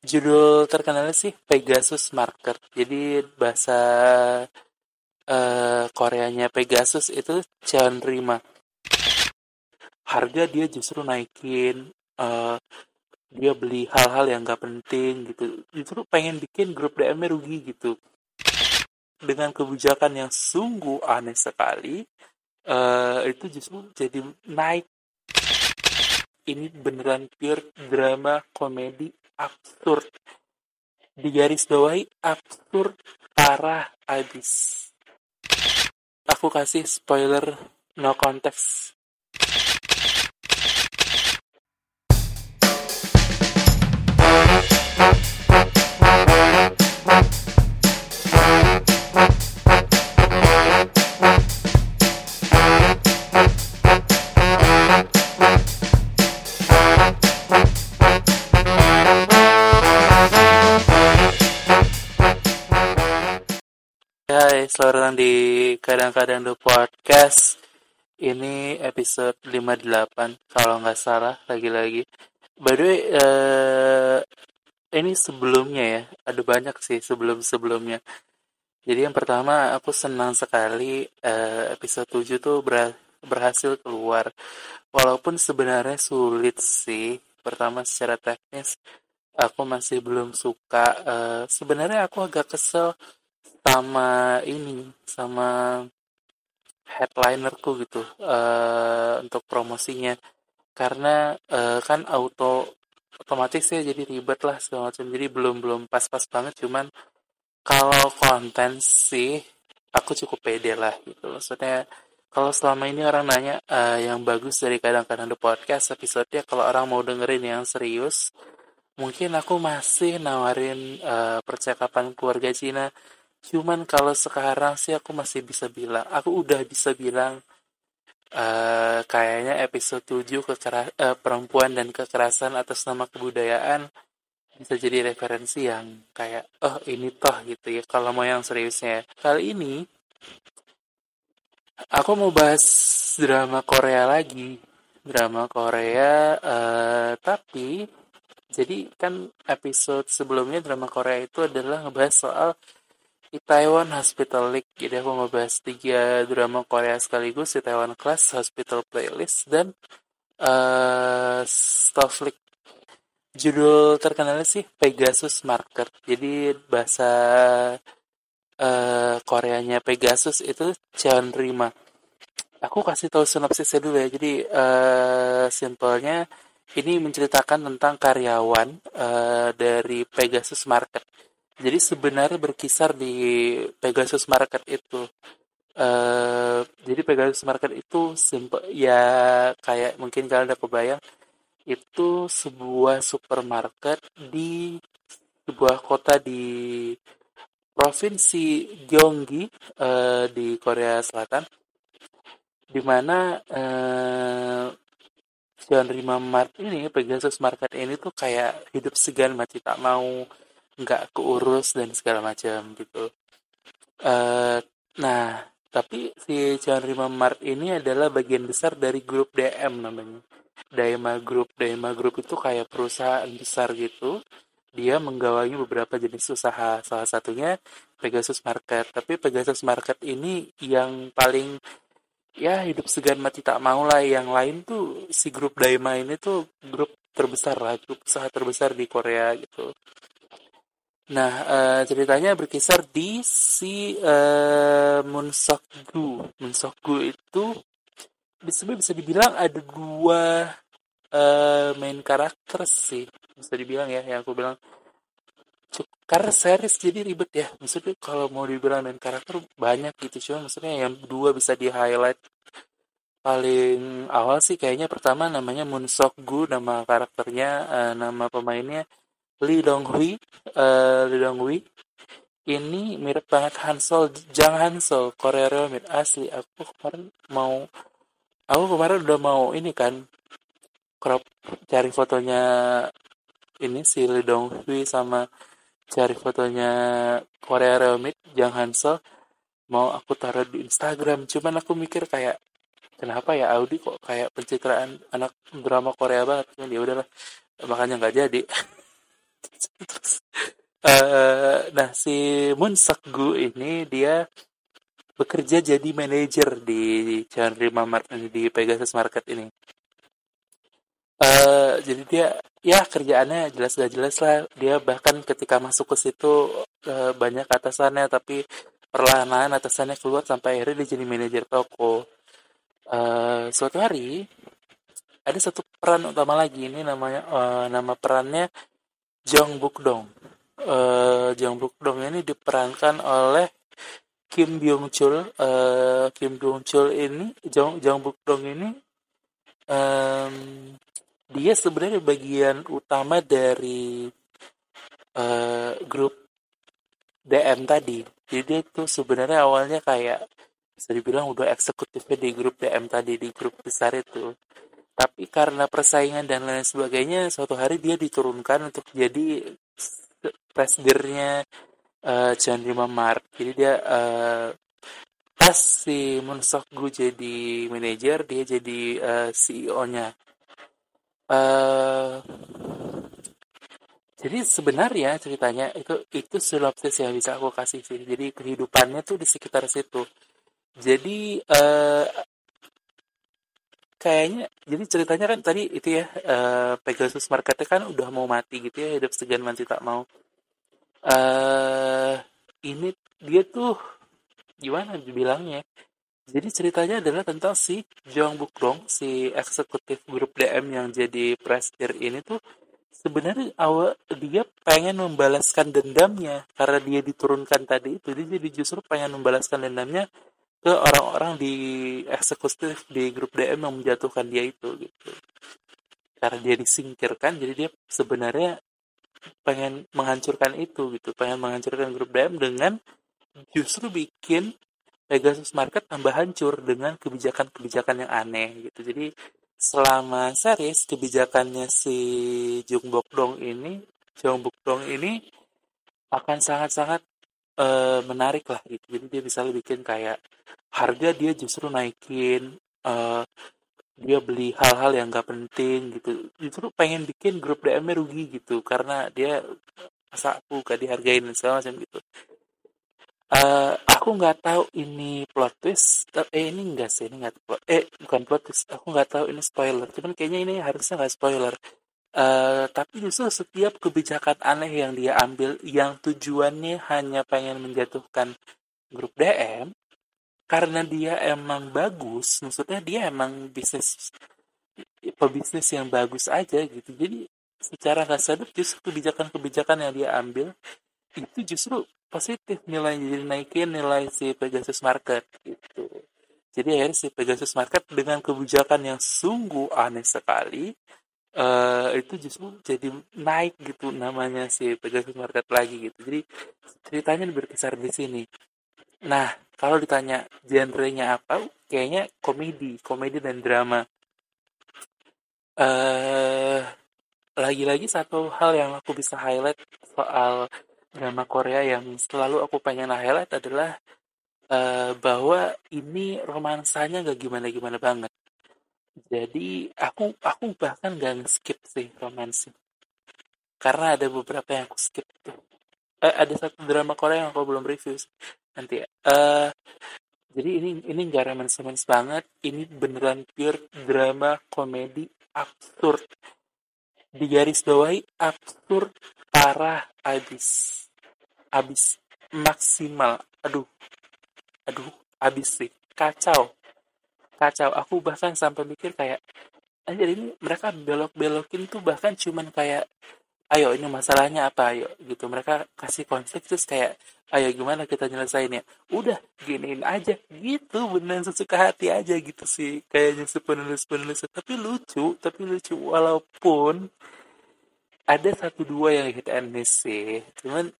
Judul terkenalnya sih Pegasus Marker. Jadi bahasa uh, Koreanya Pegasus itu Rima. Harga dia justru naikin. Uh, dia beli hal-hal yang gak penting gitu. Justru pengen bikin grup DM rugi gitu. Dengan kebijakan yang sungguh aneh sekali, uh, itu justru jadi naik. Ini beneran pure drama komedi absurd. Garis bawahi absurd parah abis. Aku kasih spoiler no context kadang-kadang the podcast. Ini episode 58 kalau nggak salah lagi-lagi. By the way, uh, ini sebelumnya ya, ada banyak sih sebelum-sebelumnya. Jadi yang pertama aku senang sekali uh, episode 7 tuh ber berhasil keluar. Walaupun sebenarnya sulit sih. Pertama secara teknis aku masih belum suka. Uh, sebenarnya aku agak kesel sama ini sama headlinerku gitu uh, untuk promosinya. Karena uh, kan auto otomatis ya jadi ribet lah segala macam. Jadi belum belum pas-pas banget cuman kalau konten sih aku cukup pede lah gitu. Maksudnya kalau selama ini orang nanya uh, yang bagus dari kadang-kadang the podcast episode-nya kalau orang mau dengerin yang serius mungkin aku masih nawarin uh, percakapan keluarga Cina Cuman kalau sekarang sih aku masih bisa bilang, aku udah bisa bilang uh, kayaknya episode 7 kekera uh, perempuan dan kekerasan atas nama kebudayaan bisa jadi referensi yang kayak oh ini toh gitu ya kalau mau yang seriusnya. Kali ini aku mau bahas drama Korea lagi. Drama Korea uh, tapi jadi kan episode sebelumnya drama Korea itu adalah ngebahas soal Itaewon Hospital League. Jadi aku mau bahas tiga drama Korea sekaligus, Itaewon Class, Hospital Playlist, dan uh, Stuff League. Judul terkenalnya sih Pegasus Marker. Jadi bahasa uh, Koreanya Pegasus itu Rima. Aku kasih tahu sinopsisnya dulu ya. Jadi uh, simpelnya ini menceritakan tentang karyawan uh, dari Pegasus Market jadi sebenarnya berkisar di Pegasus Market itu. Uh, jadi Pegasus Market itu simple ya kayak mungkin kalian udah kebayang itu sebuah supermarket di sebuah kota di provinsi Gyeonggi uh, di Korea Selatan di mana uh, Mart ini Pegasus Market ini tuh kayak hidup segan mati tak mau nggak keurus dan segala macam gitu. Uh, nah, tapi si John Mart ini adalah bagian besar dari grup DM namanya. Daima Group, Daima Group itu kayak perusahaan besar gitu. Dia menggawangi beberapa jenis usaha, salah satunya Pegasus Market. Tapi Pegasus Market ini yang paling ya hidup segan mati tak mau lah. Yang lain tuh si grup Daima ini tuh grup terbesar lah, grup usaha terbesar di Korea gitu. Nah, uh, ceritanya berkisar di si uh, Munsokgu. Munsokgu itu bisa bisa dibilang ada dua uh, main karakter sih, bisa dibilang ya, yang aku bilang karena series jadi ribet ya. Maksudnya kalau mau dibilang main karakter banyak gitu. Cuma maksudnya yang dua bisa di highlight paling awal sih kayaknya. Pertama namanya Munsokgu nama karakternya uh, nama pemainnya Lee Dong Hui uh, Lee Dong Hui. Ini mirip banget Hansol Jang Hansol Korea Remit asli aku kemarin mau aku kemarin udah mau ini kan crop cari fotonya ini si Lee Dong Hui sama cari fotonya Korea Remit Jang Hansol mau aku taruh di Instagram cuman aku mikir kayak kenapa ya Audi kok kayak pencitraan anak drama Korea banget? Ya udahlah makanya nggak jadi uh, nah si Moon Gu ini dia bekerja jadi manajer di Chandri Mart di Pegasus Market ini. Uh, jadi dia ya kerjaannya jelas gak jelas lah. Dia bahkan ketika masuk ke situ uh, banyak atasannya tapi perlahan-lahan atasannya keluar sampai akhirnya dia jadi manajer toko. Uh, suatu hari ada satu peran utama lagi ini namanya uh, nama perannya Jong Bukdong. Uh, Jong Bukdong ini diperankan oleh Kim Byung Chul uh, Kim Byung Chul ini Jong Jong Buk Dong ini um, dia sebenarnya bagian utama dari uh, grup DM tadi. Jadi dia tuh sebenarnya awalnya kayak bisa dibilang udah eksekutifnya di grup DM tadi di grup besar itu tapi karena persaingan dan lain sebagainya suatu hari dia diturunkan untuk jadi presidennya uh, John Mart jadi dia uh, pas si Munsok Gu jadi manajer dia jadi uh, eh, CEO-nya uh, jadi sebenarnya ceritanya itu itu sinopsis yang bisa aku kasih sih. Jadi kehidupannya tuh di sekitar situ. Jadi kayaknya jadi ceritanya kan tadi itu ya uh, Pegasus Marketnya kan udah mau mati gitu ya hidup segan mati tak mau. Uh, ini dia tuh gimana dibilangnya? Jadi ceritanya adalah tentang si Jong Bukdong si eksekutif grup DM yang jadi presidir ini tuh sebenarnya awal dia pengen membalaskan dendamnya karena dia diturunkan tadi itu. Dia jadi justru pengen membalaskan dendamnya ke orang-orang di eksekutif di grup DM yang menjatuhkan dia itu gitu. Karena dia disingkirkan jadi dia sebenarnya pengen menghancurkan itu gitu. Pengen menghancurkan grup DM dengan justru bikin Pegasus Market tambah hancur dengan kebijakan-kebijakan yang aneh gitu. Jadi selama series kebijakannya si Jung Bok Dong ini Jung Bok Dong ini akan sangat-sangat uh, menarik lah gitu. Jadi dia bisa bikin kayak harga dia justru naikin uh, dia beli hal-hal yang gak penting gitu. Justru pengen bikin grup DM rugi gitu karena dia masa aku gak dihargain dan segala macam gitu. Uh, aku nggak tahu ini plot twist eh ini enggak sih ini nggak plot eh bukan plot twist aku nggak tahu ini spoiler. Cuman kayaknya ini harusnya nggak spoiler uh, tapi justru setiap kebijakan aneh yang dia ambil yang tujuannya hanya pengen menjatuhkan grup DM karena dia emang bagus maksudnya dia emang bisnis pebisnis yang bagus aja gitu. Jadi secara nggak sadar justru kebijakan-kebijakan yang dia ambil itu justru positif nilai jadi naikin nilai si Pegasus Market gitu. Jadi akhirnya si Pegasus Market dengan kebijakan yang sungguh aneh sekali uh, itu justru jadi naik gitu namanya si Pegasus Market lagi gitu jadi ceritanya berkisar di sini Nah, kalau ditanya genrenya apa, kayaknya komedi, komedi dan drama. Uh, lagi-lagi satu hal yang aku bisa highlight soal drama Korea yang selalu aku pengen highlight adalah uh, bahwa ini romansanya gak gimana-gimana banget. Jadi aku aku bahkan gak skip sih romansi. Karena ada beberapa yang aku skip tuh. Uh, ada satu drama Korea yang aku belum review nanti. Uh, jadi ini ini nggak romance banget. Ini beneran pure drama komedi absurd. Di garis bawahi absurd parah abis. Abis maksimal. Aduh. Aduh, abis sih. Kacau. Kacau. Aku bahkan sampai mikir kayak anjir ini mereka belok-belokin tuh bahkan cuman kayak ayo ini masalahnya apa? Ayo gitu. Mereka kasih konsep terus kayak ayo gimana kita nyelesainnya? Udah giniin aja. Gitu beneran sesuka hati aja gitu sih kayaknya si penulis penulis tapi lucu tapi lucu. Walaupun ada satu dua yang hit and miss sih. Cuman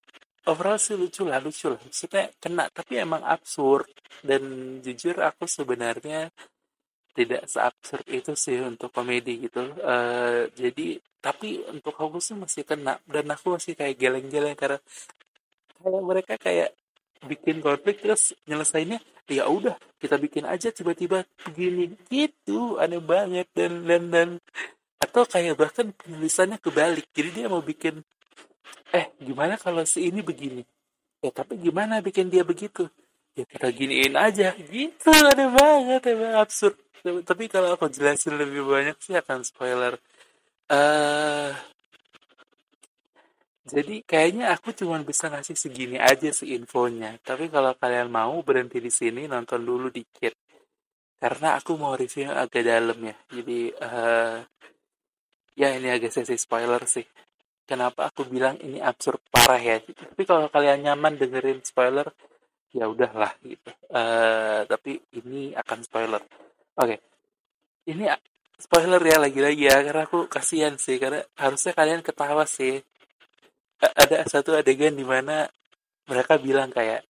overall sih lucu lah lucu lah. Maksudnya kena tapi emang absurd. Dan jujur aku sebenarnya tidak seabsurd itu sih untuk komedi gitu. Uh, jadi tapi untuk aku sih masih kena. Dan aku masih kayak geleng-geleng karena kayak mereka kayak bikin konflik terus nyelesainnya ya udah kita bikin aja tiba-tiba begini. Gitu aneh banget. Dan dan dan atau kayak bahkan penulisannya kebalik. Jadi dia mau bikin eh gimana kalau si ini begini? Ya tapi gimana bikin dia begitu? Ya kita giniin aja. Gitu ada banget emang absurd. Tapi kalau aku jelasin lebih banyak sih akan spoiler. Uh, jadi kayaknya aku cuma bisa ngasih segini aja sih infonya. Tapi kalau kalian mau berhenti di sini nonton dulu dikit. Karena aku mau review agak dalam ya. Jadi uh, ya ini agak sesi spoiler sih kenapa aku bilang ini absurd parah ya tapi kalau kalian nyaman dengerin spoiler ya udahlah gitu uh, tapi ini akan spoiler oke okay. ini spoiler ya lagi-lagi ya karena aku kasihan sih karena harusnya kalian ketawa sih ada satu adegan di mana mereka bilang kayak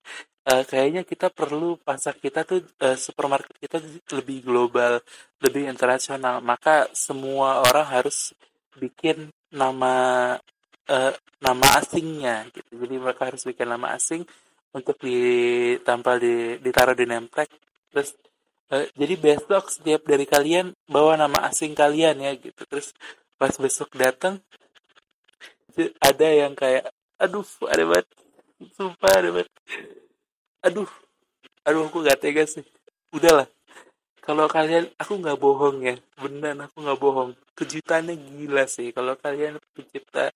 uh, kayaknya kita perlu pasar kita tuh uh, supermarket kita lebih global, lebih internasional. Maka semua orang harus bikin nama uh, nama asingnya gitu. Jadi mereka harus bikin nama asing untuk ditampal di ditaruh di tag. Terus uh, jadi besok setiap dari kalian bawa nama asing kalian ya gitu. Terus pas besok datang ada yang kayak aduh ada banget sumpah ada banget aduh aduh aku gak tega sih udahlah kalau kalian aku nggak bohong ya. Beneran aku nggak bohong. Kejutannya gila sih. Kalau kalian pencipta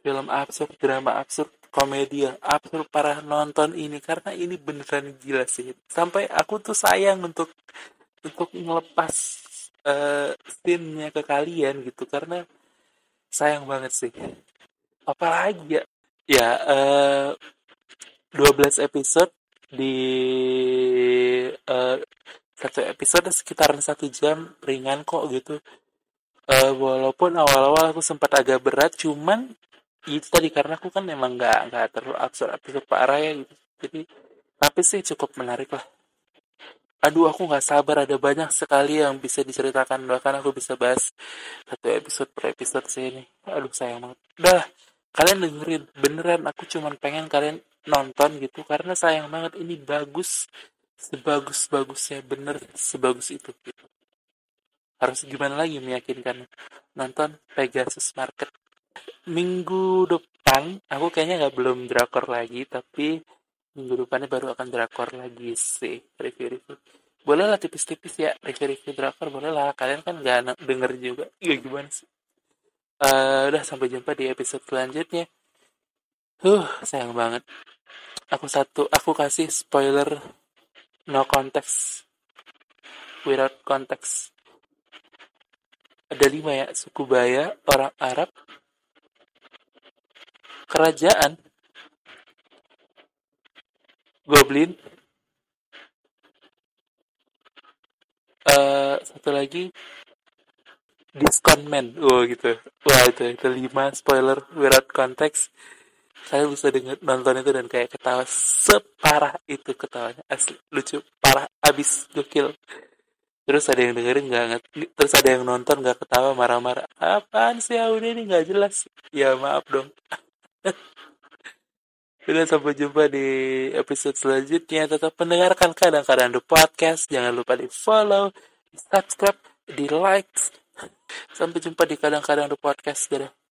film absurd drama absurd komedi yang absurd parah nonton ini. Karena ini beneran gila sih. Sampai aku tuh sayang untuk untuk ngelepas uh, scene-nya ke kalian gitu. Karena sayang banget sih. Apalagi ya? Ya uh, 12 episode di uh, satu episode sekitaran satu jam ringan kok gitu. Uh, walaupun awal-awal aku sempat agak berat cuman itu tadi karena aku kan emang nggak nggak terlalu absurd episode parah ya gitu. Jadi tapi sih cukup menarik lah. Aduh aku nggak sabar ada banyak sekali yang bisa diceritakan. Bahkan aku bisa bahas satu episode per episode sih ini. Aduh sayang banget. Udah kalian dengerin. Beneran aku cuman pengen kalian nonton gitu. Karena sayang banget ini bagus sebagus bagusnya bener sebagus itu. Gitu harus gimana lagi meyakinkan nonton Pegasus Market. Minggu depan aku kayaknya nggak belum drakor lagi tapi minggu depannya baru akan drakor lagi sih review-review. Boleh lah tipis-tipis ya review-review drakor boleh lah kalian kan nggak denger juga. Ya gimana sih? Uh, udah sampai jumpa di episode selanjutnya. Huh sayang banget. Aku satu aku kasih spoiler no context. Without context. Ada lima ya suku Baya orang Arab. Kerajaan. Goblin. Uh, satu lagi. Man oh gitu. Wah itu itu lima spoiler without konteks saya bisa denger nonton itu dan kayak ketawa separah itu ketawanya asli lucu parah abis gokil terus ada yang dengerin nggak terus ada yang nonton nggak ketawa marah-marah apaan sih udah ini nggak jelas ya maaf dong Udah sampai jumpa di episode selanjutnya. Tetap mendengarkan kadang-kadang the podcast. Jangan lupa di follow, di subscribe, di like, Sampai jumpa di kadang-kadang di podcast. Dadah.